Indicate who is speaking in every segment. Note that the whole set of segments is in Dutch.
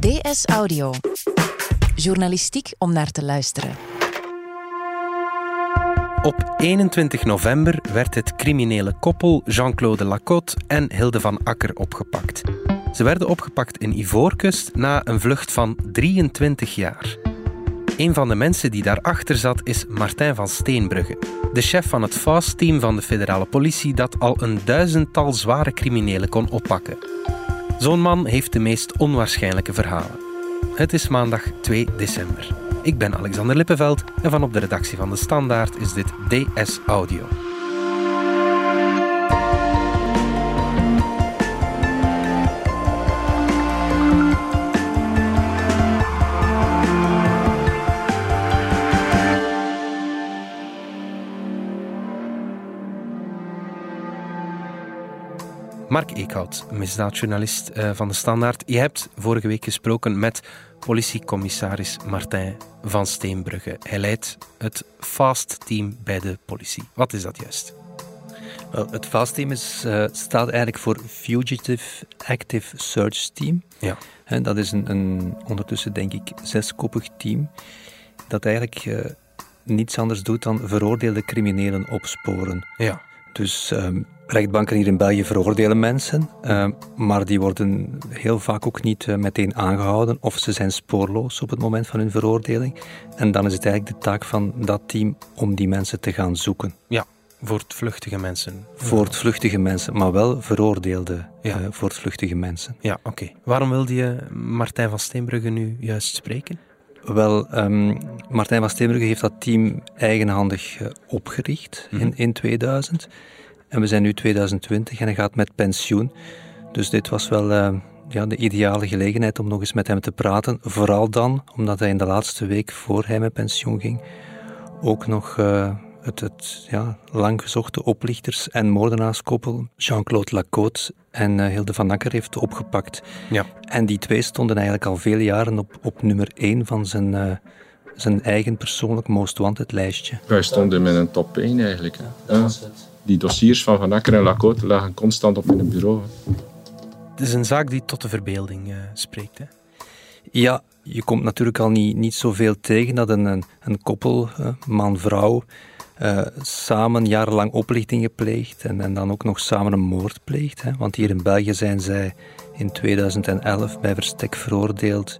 Speaker 1: DS Audio. Journalistiek om naar te luisteren.
Speaker 2: Op 21 november werd het criminele koppel Jean-Claude Lacotte en Hilde van Akker opgepakt. Ze werden opgepakt in Ivoorkust na een vlucht van 23 jaar. Een van de mensen die daarachter zat is Martijn van Steenbrugge, de chef van het FAST-team van de federale politie dat al een duizendtal zware criminelen kon oppakken. Zo'n man heeft de meest onwaarschijnlijke verhalen. Het is maandag 2 december. Ik ben Alexander Lippenveld en van op de redactie van De Standaard is dit DS Audio. Mark Eekhout, misdaadjournalist eh, van De Standaard. Je hebt vorige week gesproken met politiecommissaris Martijn van Steenbrugge. Hij leidt het FAST-team bij de politie. Wat is dat juist?
Speaker 3: Wel, het FAST-team is, uh, staat eigenlijk voor Fugitive Active Search Team.
Speaker 2: Ja.
Speaker 3: En dat is een, een, ondertussen, denk ik, zeskoppig team dat eigenlijk uh, niets anders doet dan veroordeelde criminelen opsporen.
Speaker 2: Ja.
Speaker 3: Dus um, rechtbanken hier in België veroordelen mensen, uh, maar die worden heel vaak ook niet uh, meteen aangehouden of ze zijn spoorloos op het moment van hun veroordeling. En dan is het eigenlijk de taak van dat team om die mensen te gaan zoeken.
Speaker 2: Ja, voortvluchtige mensen.
Speaker 3: Voortvluchtige mensen, maar wel veroordeelde ja. uh, voortvluchtige mensen.
Speaker 2: Ja, oké. Okay. Waarom wilde je Martijn van Steenbrugge nu juist spreken?
Speaker 3: Wel, um, Martijn van Steenbrugge heeft dat team eigenhandig opgericht mm -hmm. in, in 2000. En we zijn nu 2020 en hij gaat met pensioen. Dus dit was wel uh, ja, de ideale gelegenheid om nog eens met hem te praten. Vooral dan omdat hij in de laatste week voor hij met pensioen ging ook nog uh, het, het ja, lang gezochte oplichters- en moordenaarskoppel Jean-Claude Lacote en uh, Hilde van Akker heeft opgepakt.
Speaker 2: Ja.
Speaker 3: En die twee stonden eigenlijk al vele jaren op, op nummer één van zijn zijn eigen persoonlijk most wanted lijstje.
Speaker 4: Wij stonden met een top 1 eigenlijk. Hè. Dat was het die dossiers van Van Akker en Lacote lagen constant op in het bureau.
Speaker 2: Het is een zaak die tot de verbeelding uh, spreekt. Hè?
Speaker 3: Ja, je komt natuurlijk al niet, niet zoveel tegen dat een, een, een koppel, man-vrouw, uh, samen jarenlang oplichtingen pleegt en, en dan ook nog samen een moord pleegt. Hè? Want hier in België zijn zij in 2011 bij verstek veroordeeld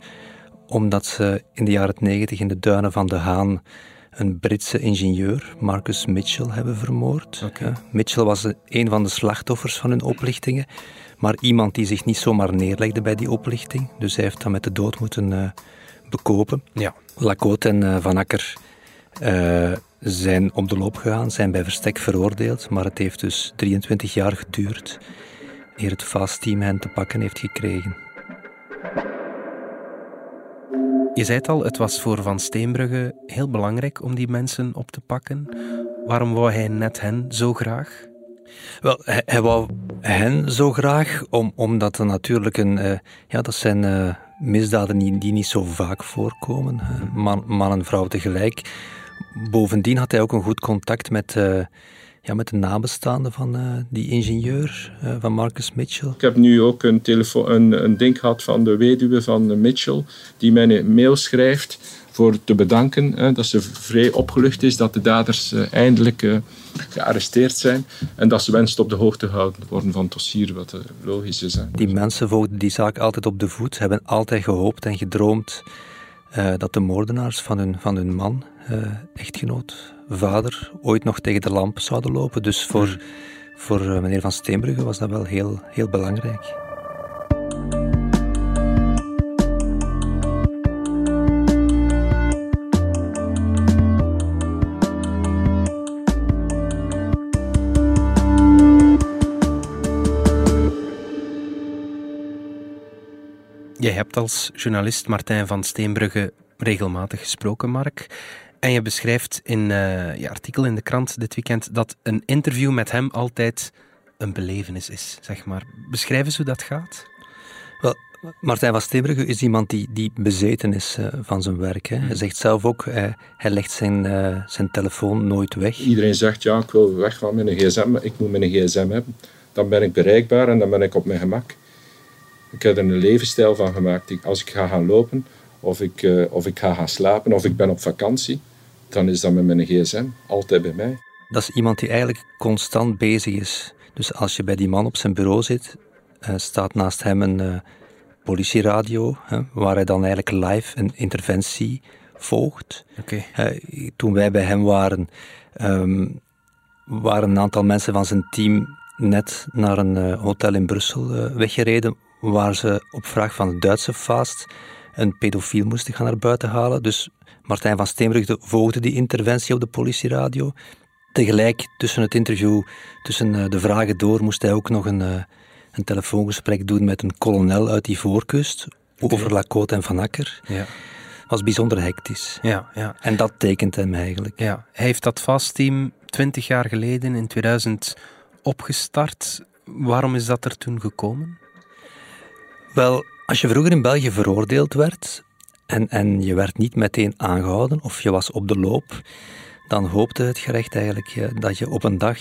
Speaker 3: omdat ze in de jaren 90 in de duinen van de Haan een Britse ingenieur, Marcus Mitchell, hebben vermoord.
Speaker 2: Okay.
Speaker 3: Mitchell was een van de slachtoffers van hun oplichtingen, maar iemand die zich niet zomaar neerlegde bij die oplichting. Dus hij heeft dat met de dood moeten uh, bekopen.
Speaker 2: Ja.
Speaker 3: Lacote en uh, Van Akker uh, zijn op de loop gegaan, zijn bij verstek veroordeeld, maar het heeft dus 23 jaar geduurd eer het FAST-team hen te pakken heeft gekregen.
Speaker 2: Je zei het al, het was voor Van Steenbrugge heel belangrijk om die mensen op te pakken. Waarom wou hij net hen zo graag?
Speaker 3: Wel, hij, wou hen zo graag, om, omdat er natuurlijk een... Uh, ja, dat zijn uh, misdaden die, die, niet zo vaak voorkomen. Man, man, en vrouw tegelijk. Bovendien had hij ook een goed contact met... Ja, met de nabestaanden van uh, die ingenieur, uh, van Marcus Mitchell.
Speaker 4: Ik heb nu ook een, telefoon, een, een ding gehad van de weduwe van Mitchell, die mij een mail schrijft voor te bedanken hè, dat ze vrij opgelucht is dat de daders eindelijk gearresteerd zijn en dat ze wenst op de hoogte gehouden worden van het dossier, wat logisch is. Hè.
Speaker 3: Die mensen volgden die zaak altijd op de voet, hebben altijd gehoopt en gedroomd dat de moordenaars van hun, van hun man, echtgenoot, vader ooit nog tegen de lamp zouden lopen. Dus voor, voor meneer Van Steenbrugge was dat wel heel, heel belangrijk.
Speaker 2: Jij hebt als journalist Martijn van Steenbrugge regelmatig gesproken, Mark. En je beschrijft in uh, je artikel in de krant dit weekend dat een interview met hem altijd een belevenis is, zeg maar. Beschrijf eens hoe dat gaat.
Speaker 3: Wel, Martijn van Steenbrugge is iemand die, die bezeten is uh, van zijn werk. Hè. Hij zegt zelf ook, hij, hij legt zijn, uh, zijn telefoon nooit weg.
Speaker 4: Iedereen zegt, ja, ik wil weg van mijn gsm, ik moet mijn gsm hebben. Dan ben ik bereikbaar en dan ben ik op mijn gemak. Ik heb er een levensstijl van gemaakt. als ik ga gaan lopen, of ik, uh, of ik ga gaan slapen, of ik ben op vakantie, dan is dat met mijn gsm altijd bij mij.
Speaker 3: Dat is iemand die eigenlijk constant bezig is. Dus als je bij die man op zijn bureau zit, uh, staat naast hem een uh, politieradio, hè, waar hij dan eigenlijk live een interventie volgt.
Speaker 2: Okay.
Speaker 3: toen wij bij hem waren, um, waren een aantal mensen van zijn team net naar een hotel in Brussel weggereden, waar ze op vraag van de Duitse Fast een pedofiel moesten gaan naar buiten halen. Dus Martijn van Steenbrugge volgde die interventie op de politieradio. Tegelijk, tussen het interview, tussen eh, de vragen door, moest hij ook nog een, eh, een telefoongesprek doen met een kolonel uit die voorkust, over Lacote en Van Akker.
Speaker 2: Ja.
Speaker 3: was bijzonder hectisch.
Speaker 2: Ja, ja.
Speaker 3: En dat tekent hem eigenlijk.
Speaker 2: Ja. Hij heeft dat vastteam twintig jaar geleden, in 2000, opgestart. Waarom is dat er toen gekomen?
Speaker 3: Wel, als je vroeger in België veroordeeld werd en, en je werd niet meteen aangehouden of je was op de loop, dan hoopte het gerecht eigenlijk dat je op een dag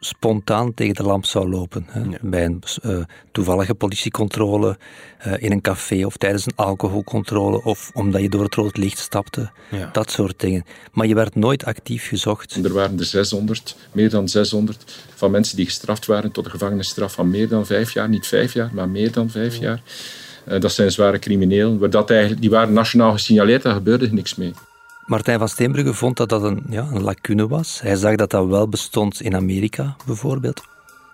Speaker 3: spontaan tegen de lamp zou lopen. Bij een uh, toevallige politiecontrole in een café of tijdens een alcoholcontrole of omdat je door het rood licht stapte.
Speaker 2: Ja.
Speaker 3: Dat soort dingen. Maar je werd nooit actief gezocht.
Speaker 4: Er waren er 600, meer dan 600, van mensen die gestraft waren tot een gevangenisstraf van meer dan vijf jaar. Niet vijf jaar, maar meer dan vijf jaar. Uh, dat zijn zware criminelen. Dat eigenlijk, die waren nationaal gesignaleerd, daar gebeurde niks mee.
Speaker 3: Martijn van Steenbrugge vond dat dat een, ja, een lacune was. Hij zag dat dat wel bestond in Amerika bijvoorbeeld,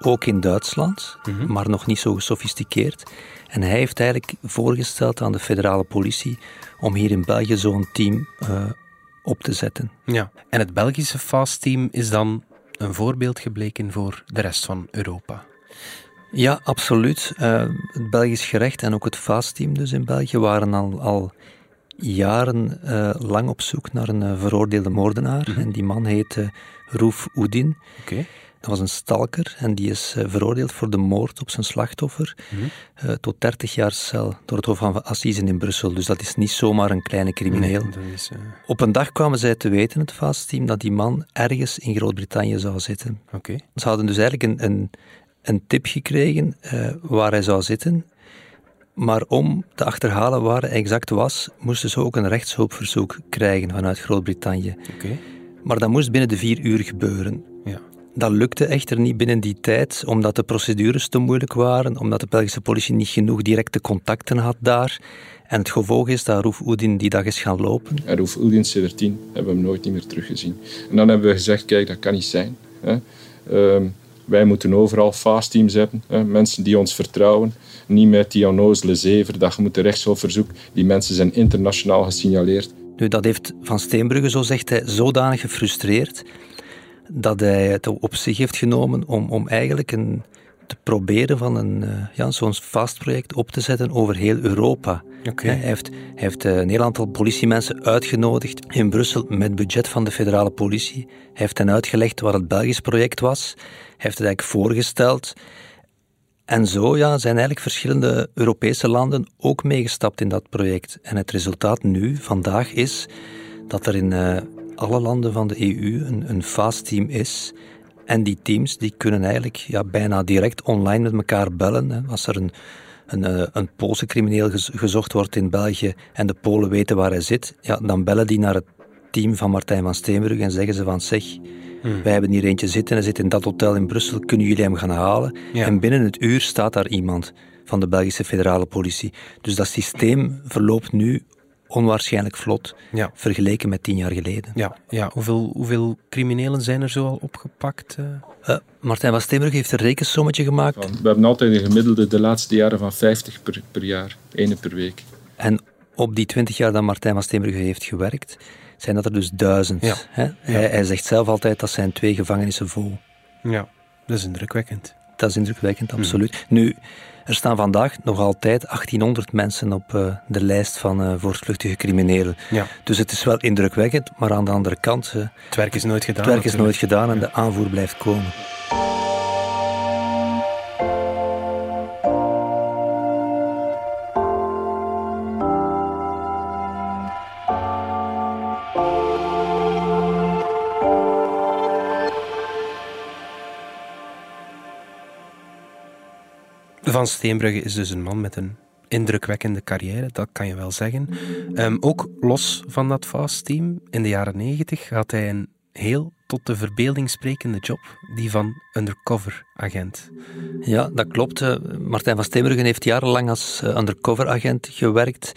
Speaker 3: ook in Duitsland,
Speaker 2: Mhm.
Speaker 3: maar nog niet zo gesofisticeerd. En hij heeft eigenlijk voorgesteld aan de federale politie om hier in België zo'n team uh, op te zetten.
Speaker 2: Ja. En het Belgische FAST-team is dan een voorbeeld gebleken voor de rest van Europa.
Speaker 3: Ja, absoluut. Uh, het Belgisch gerecht en ook het FAST-team dus in België waren al, al jaren uh, lang op zoek naar een uh, veroordeelde moordenaar.
Speaker 2: Mhm.
Speaker 3: En die man heette Roef Oedin.
Speaker 2: Oké.
Speaker 3: Dat was een stalker en die is veroordeeld voor de moord op zijn slachtoffer
Speaker 2: Mhm.
Speaker 3: tot 30 jaar cel door het Hof van Assisen in Brussel. Dus dat is niet zomaar een kleine crimineel.
Speaker 2: Nee, is,
Speaker 3: Op een dag kwamen zij te weten, het FAST-team, dat die man ergens in Groot-Brittannië zou zitten.
Speaker 2: Oké.
Speaker 3: Ze hadden dus eigenlijk een, een, een tip gekregen uh, waar hij zou zitten. Maar om te achterhalen waar hij exact was, moesten ze ook een rechtshulpverzoek krijgen vanuit Groot-Brittannië.
Speaker 2: Oké.
Speaker 3: Maar dat moest binnen de vier uur gebeuren.
Speaker 2: Ja.
Speaker 3: Dat lukte echter niet binnen die tijd, omdat de procedures te moeilijk waren, omdat de Belgische politie niet genoeg directe contacten had daar. En het gevolg is dat Roef Oedin die dag is gaan lopen.
Speaker 4: En Roef Oedin, sinds tien, hebben we hem nooit niet meer teruggezien. En dan hebben we gezegd, kijk, dat kan niet zijn. Hè. Uh, wij moeten overal fast teams hebben, hè. mensen die ons vertrouwen. Niet met die onnozele zever, dat je moet een rechtshulpverzoek. Die mensen zijn internationaal gesignaleerd.
Speaker 3: Nu, dat heeft Van Steenbrugge, zo zegt hij, zodanig gefrustreerd dat hij het op zich heeft genomen om, om eigenlijk een, te proberen van een, uh, ja, zo'n vastproject op te zetten over heel Europa. Hij heeft, heeft uh, een heel aantal politiemensen uitgenodigd in Brussel met budget van de federale politie. Hij heeft hen uitgelegd wat het Belgisch project was. Hij heeft het eigenlijk voorgesteld. En zo ja, zijn eigenlijk verschillende Europese landen ook meegestapt in dat project. En het resultaat nu, vandaag, is dat er in uh, alle landen van de EU een, een fast-team is. En die teams die kunnen eigenlijk ja, bijna direct online met elkaar bellen. Hè. Als er een, een, een Poolse crimineel gezocht wordt in België en de Polen weten waar hij zit, ja, dan bellen die naar het team van Martijn van Steenbrugge en zeggen ze van zeg,
Speaker 2: Hmm.
Speaker 3: wij hebben hier eentje zitten, hij zit in dat hotel in Brussel, kunnen jullie hem gaan halen?
Speaker 2: Ja.
Speaker 3: En binnen het uur staat daar iemand van de Belgische federale politie. Dus dat systeem verloopt nu onwaarschijnlijk vlot,
Speaker 2: ja.
Speaker 3: vergeleken met tien jaar geleden.
Speaker 2: Ja, ja. Hoeveel, hoeveel criminelen zijn er zo al opgepakt? Uh?
Speaker 3: Uh, Martijn van Steenbrugge heeft een rekensommetje gemaakt.
Speaker 4: We hebben altijd een gemiddelde de laatste jaren van 50 per, per jaar, ene per week.
Speaker 3: En op die 20 jaar dat Martijn van Steenbrugge heeft gewerkt, zijn dat er dus duizend.
Speaker 2: Ja.
Speaker 3: Hè?
Speaker 2: Ja.
Speaker 3: Hij, hij, zegt zelf altijd dat zijn twee gevangenissen vol.
Speaker 2: Ja, dat is indrukwekkend.
Speaker 3: Dat is indrukwekkend, absoluut. Mm. Nu, er staan vandaag nog altijd 1800 mensen op uh, de lijst van uh, voortvluchtige criminelen.
Speaker 2: Ja.
Speaker 3: Dus het is wel indrukwekkend, maar aan de andere kant... Uh,
Speaker 2: het werk is nooit gedaan.
Speaker 3: Het werk is nooit gedaan en de aanvoer blijft komen.
Speaker 2: Van Steenbrugge is dus een man met een indrukwekkende carrière, dat kan je wel zeggen. Ehm, ook los van dat Fast-team, in de jaren negentig had hij een heel tot de verbeelding sprekende job, die van undercover-agent.
Speaker 3: Ja, dat klopt. Eh, Martijn van Steenbrugge heeft jarenlang als eh, undercover-agent gewerkt.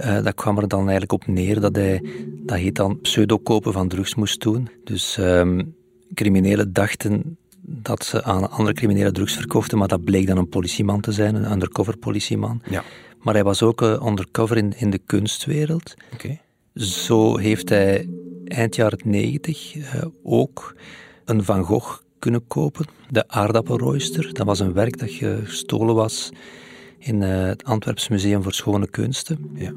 Speaker 3: Uh, dat kwam er dan eigenlijk op neer dat hij, dat heet dan pseudokopen van drugs moest doen. Dus um, criminelen dachten dat ze aan andere criminelen drugs verkochten, maar dat bleek dan een politieman te zijn, een undercover politieman.
Speaker 2: Ja.
Speaker 3: Maar hij was ook uh, undercover in, in de kunstwereld.
Speaker 2: Oké.
Speaker 3: Zo heeft hij eind jaren 90 uh, ook een Van Gogh kunnen kopen, de aardappelrooister. Dat was een werk dat gestolen was in uh, het Antwerps Museum voor Schone Kunsten.
Speaker 2: Ja.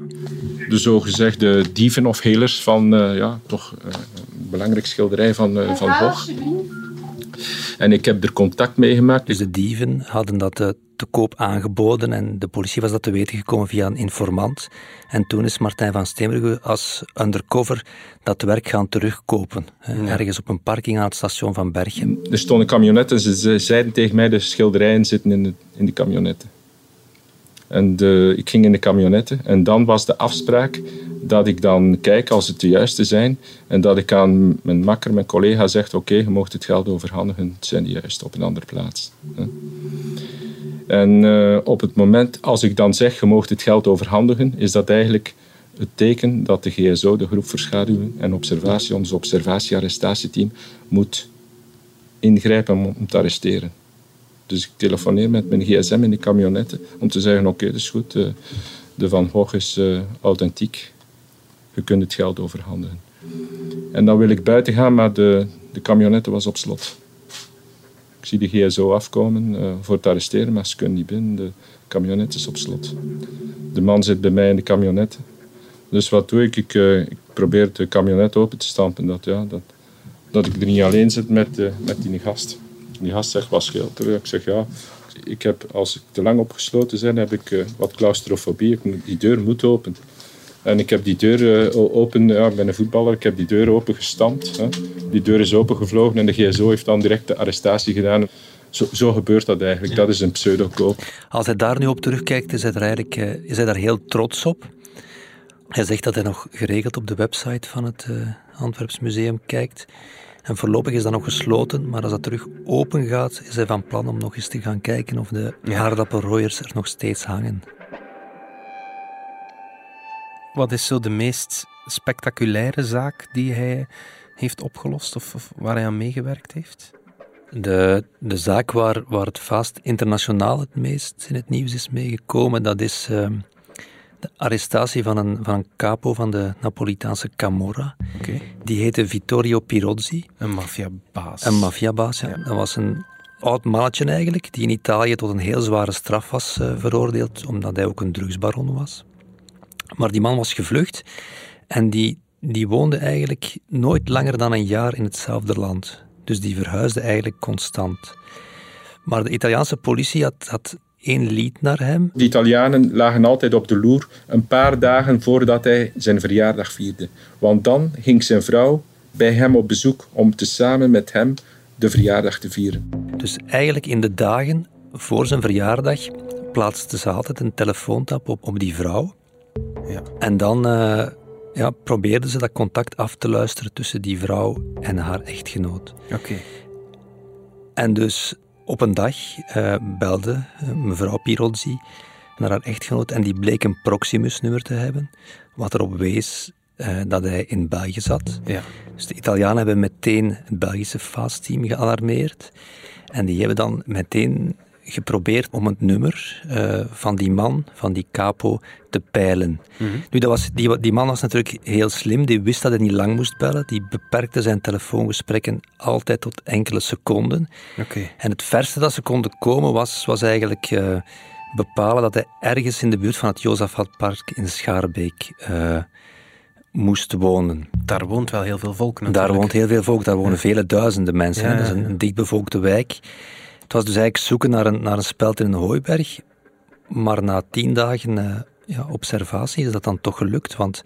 Speaker 4: De zogezegde dieven of helers van uh, ja, toch uh, een belangrijk schilderij van, van Gogh. En ik heb er contact mee gemaakt.
Speaker 3: Dus de dieven hadden dat te koop aangeboden en de politie was dat te weten gekomen via een informant. En toen is Martijn van Steenbrugge als undercover dat werk gaan terugkopen. Ja. Ergens op een parking aan het station van Berchem.
Speaker 4: Er stonden camionetten en ze zeiden tegen mij de schilderijen zitten in de, in de camionetten. En ik ging in de camionetten en dan was de afspraak dat ik dan kijk als het de juiste zijn en dat ik aan mijn makker, mijn collega zegt oké, je mocht het geld overhandigen, het zijn de juiste op een andere plaats. En uh, op het moment als ik dan zeg je mocht het geld overhandigen, is dat eigenlijk het teken dat de GSO, de groep verschaduwing en observatie, ons observatie-arrestatieteam, moet ingrijpen om te arresteren. Dus ik telefoneer met mijn gsm in de camionetten om te zeggen: Oké, okay, dat is goed, de, de Van Gogh is uh, authentiek, je kunt het geld overhandigen. En dan wil ik buiten gaan, maar de, de camionette was op slot. Ik zie de GSO afkomen uh, voor het arresteren, maar ze kunnen niet binnen. De camionet is op slot. De man zit bij mij in de camionet. Dus wat doe ik? Ik, ik probeer de camionet open te stampen. Dat, ja, dat, dat ik er niet alleen zit met, met die gast. Die gast zegt, wat scheelt er? Ik zeg, ja, ik heb, als ik te lang opgesloten ben, heb ik wat claustrofobie. Ik, die deur moet open. En ik heb die deur uh, open, ja, ik ben een voetballer, ik heb die deur open gestampt. Hè. Die deur is opengevlogen en de GSO heeft dan direct de arrestatie gedaan. Zo, zo gebeurt dat eigenlijk. Dat is een pseudokoop.
Speaker 3: Als hij daar nu op terugkijkt, is hij, er eigenlijk, uh, is hij daar heel trots op. Hij zegt dat hij nog geregeld op de website van het Antwerps Museum kijkt. En voorlopig is dat nog gesloten, maar als dat terug open gaat, is hij van plan om nog eens te gaan kijken of de ja. aardappelrooiers er nog steeds hangen.
Speaker 2: Wat is zo de meest spectaculaire zaak die hij heeft opgelost of, of waar hij aan meegewerkt heeft?
Speaker 3: De, de zaak waar, waar het vast internationaal het meest in het nieuws is meegekomen, dat is uh, de arrestatie van een, van een capo van de Napolitaanse Camorra.
Speaker 2: Okay.
Speaker 3: Die heette Vittorio Pirozzi.
Speaker 2: Een maffiabaas.
Speaker 3: Een maffiabaas, ja. ja. Dat was een oud mannetje eigenlijk, die in Italië tot een heel zware straf was uh, veroordeeld, omdat hij ook een drugsbaron was. Maar die man was gevlucht en die, die woonde eigenlijk nooit langer dan een jaar in hetzelfde land. Dus die verhuisde eigenlijk constant. Maar de Italiaanse politie had, had één lied naar hem.
Speaker 4: De Italianen lagen altijd op de loer een paar dagen voordat hij zijn verjaardag vierde. Want dan ging zijn vrouw bij hem op bezoek om te samen met hem de verjaardag te vieren.
Speaker 3: Dus eigenlijk in de dagen voor zijn verjaardag plaatste ze altijd een telefoontap op, op die vrouw.
Speaker 2: Ja.
Speaker 3: En dan uh, ja, probeerden ze dat contact af te luisteren tussen die vrouw en haar echtgenoot.
Speaker 2: Oké. Okay.
Speaker 3: En dus op een dag uh, belde mevrouw Pirozzi naar haar echtgenoot en die bleek een Proximus-nummer te hebben, wat erop wees uh, dat hij in België zat.
Speaker 2: Ja.
Speaker 3: Dus de Italianen hebben meteen het Belgische FAST-team gealarmeerd en die hebben dan meteen geprobeerd om het nummer uh, van die man, van die capo, te peilen.
Speaker 2: Mm-hmm.
Speaker 3: Nu, dat was, die, die man was natuurlijk heel slim, die wist dat hij niet lang moest bellen, die beperkte zijn telefoongesprekken altijd tot enkele seconden.
Speaker 2: Okay.
Speaker 3: En het verste dat ze konden komen was, was eigenlijk uh, bepalen dat hij ergens in de buurt van het Jozafatpark in Schaarbeek uh, moest wonen.
Speaker 2: Daar woont wel heel veel volk natuurlijk.
Speaker 3: Daar woont heel veel volk, daar wonen ja. vele duizenden mensen.
Speaker 2: Ja,
Speaker 3: dat is een, een dichtbevolkte wijk. Het was dus eigenlijk zoeken naar een, naar een speld in een hooiberg. Maar na tien dagen uh, ja, observatie is dat dan toch gelukt. Want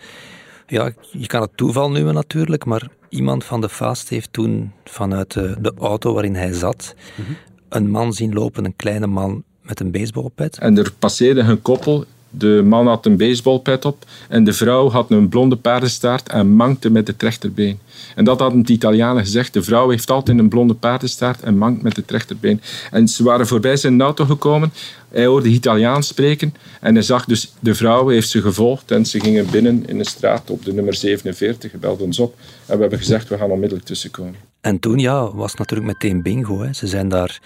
Speaker 3: ja, je kan het toeval noemen natuurlijk, maar iemand van de Fast heeft toen vanuit de, de auto waarin hij zat,
Speaker 2: mm-hmm.
Speaker 3: een man zien lopen, een kleine man met een baseballpet.
Speaker 4: En er passeerde een koppel. De man had een baseballpet op en de vrouw had een blonde paardenstaart en mankte met het rechterbeen. En dat hadden de Italianen gezegd. De vrouw heeft altijd een blonde paardenstaart en mankt met het rechterbeen. En ze waren voorbij zijn auto gekomen. Hij hoorde Italiaans spreken en hij zag dus de vrouw heeft ze gevolgd en ze gingen binnen in de straat op de nummer 47, gebeld ons op en we hebben gezegd we gaan onmiddellijk tussenkomen.
Speaker 3: En toen ja, was natuurlijk meteen bingo. Hè. Ze zijn daar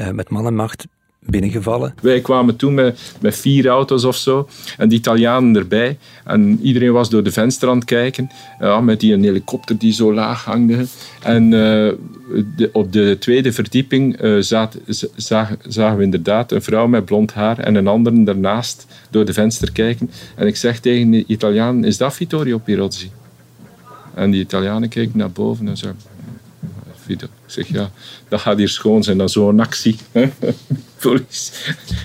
Speaker 3: uh, met man en macht binnengevallen.
Speaker 4: Wij kwamen toen met, met vier auto's of zo en de Italianen erbij. En iedereen was door de venster aan het kijken, ja, met die een helikopter die zo laag hangde. En de, op de tweede verdieping uh, zat, zagen, zagen we inderdaad een vrouw met blond haar en een andere daarnaast door de venster kijken. En ik zeg tegen de Italianen, is dat Vittorio Pirozzi? En die Italianen keken naar boven en zeiden, ik zeg, ja, dat gaat hier schoon zijn, dat zo'n actie. Politie.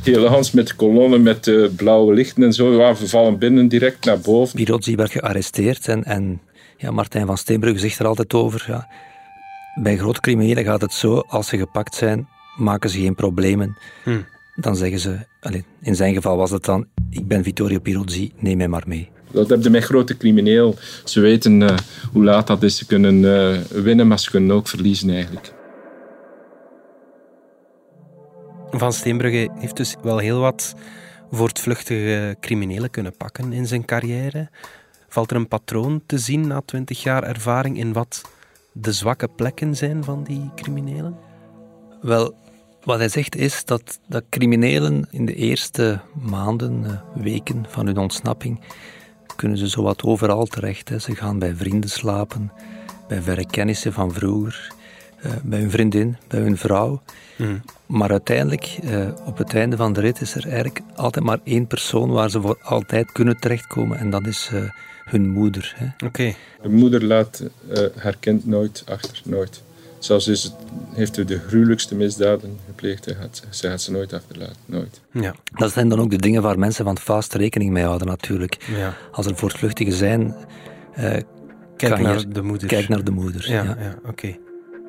Speaker 4: Hele Hans met kolonnen met uh, blauwe lichten en zo. Ja, we vallen binnen direct naar boven.
Speaker 3: Pirozzi werd gearresteerd en, en ja, Martijn van Steenbrugge zegt er altijd over. Ja, bij grote criminelen gaat het zo, als ze gepakt zijn, maken ze geen problemen. Hm. Dan zeggen ze, allez, in zijn geval was het dan, ik ben Vittorio Pirozzi, neem mij maar mee.
Speaker 4: Dat heb je met grote crimineel. Ze weten uh, hoe laat dat is. Ze kunnen uh, winnen, maar ze kunnen ook verliezen eigenlijk.
Speaker 2: Van Steenbrugge heeft dus wel heel wat voortvluchtige criminelen kunnen pakken in zijn carrière. Valt er een patroon te zien na twintig jaar ervaring in wat de zwakke plekken zijn van die criminelen?
Speaker 3: Wel, wat hij zegt is dat, dat criminelen in de eerste maanden, eh, weken van hun ontsnapping kunnen ze zowat overal terecht. Hè. Ze gaan bij vrienden slapen, bij verre kennissen van vroeger, uh, bij hun vriendin, bij hun vrouw. Hmm. Maar uiteindelijk, uh, op het einde van de rit, is er eigenlijk altijd maar één persoon waar ze voor altijd kunnen terechtkomen. En dat is uh, hun moeder.
Speaker 2: Oké. Okay.
Speaker 4: De moeder laat haar kind nooit achter, nooit. Zelfs is het, heeft hij de gruwelijkste misdaden gepleegd, hij gaat, ze gaat ze nooit achterlaten. Nooit.
Speaker 3: Ja. Dat zijn dan ook de dingen waar mensen van vast rekening mee houden, natuurlijk. Ja. Als er voortvluchtigen zijn, uh,
Speaker 2: kijk naar de moeder.
Speaker 3: Kijk naar de moeder.
Speaker 2: Ja, ja. oké.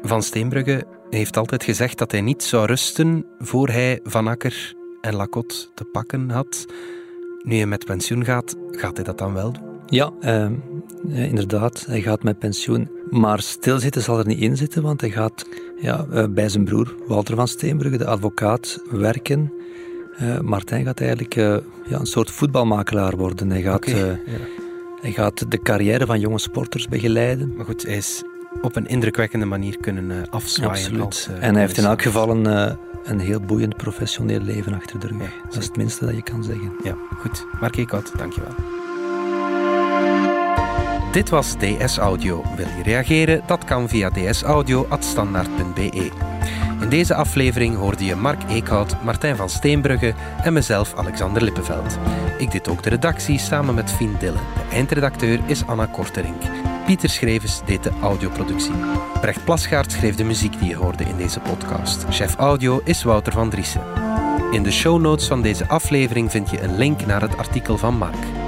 Speaker 2: Van Steenbrugge heeft altijd gezegd dat hij niet zou rusten voor hij Van Akker en Lacotte te pakken had. Nu hij met pensioen gaat, gaat hij dat dan wel doen?
Speaker 3: Ja, uh, inderdaad. Hij gaat met pensioen. Maar stilzitten zal er niet in zitten, want hij gaat ja, uh, bij zijn broer Walter van Steenbrugge, de advocaat, werken. Uh, Martijn gaat eigenlijk uh, ja, een soort voetbalmakelaar worden. Hij gaat, okay, ja. hij gaat de carrière van jonge sporters begeleiden.
Speaker 2: Maar goed, hij is op een indrukwekkende manier kunnen afzwaaien.
Speaker 3: Absoluut. Als, en hij heeft in elk geval een, een heel boeiend professioneel leven achter de rug. Ja, dat is het minste dat je kan zeggen.
Speaker 2: Ja, goed. Mark Eekhout, dankjewel. Dit was DS Audio. Wil je reageren? Dat kan via dsaudio.standaard.be. In deze aflevering hoorde je Mark Eekhout, Martijn van Steenbrugge en mezelf Alexander Lippenveld. Ik deed ook de redactie samen met Fien Dillen. De eindredacteur is Anna Korterink. Pieter Schrevens deed de audioproductie. Brecht Plasgaard schreef de muziek die je hoorde in deze podcast. Chef audio is Wouter van Driessen. In de show notes van deze aflevering vind je een link naar het artikel van Mark.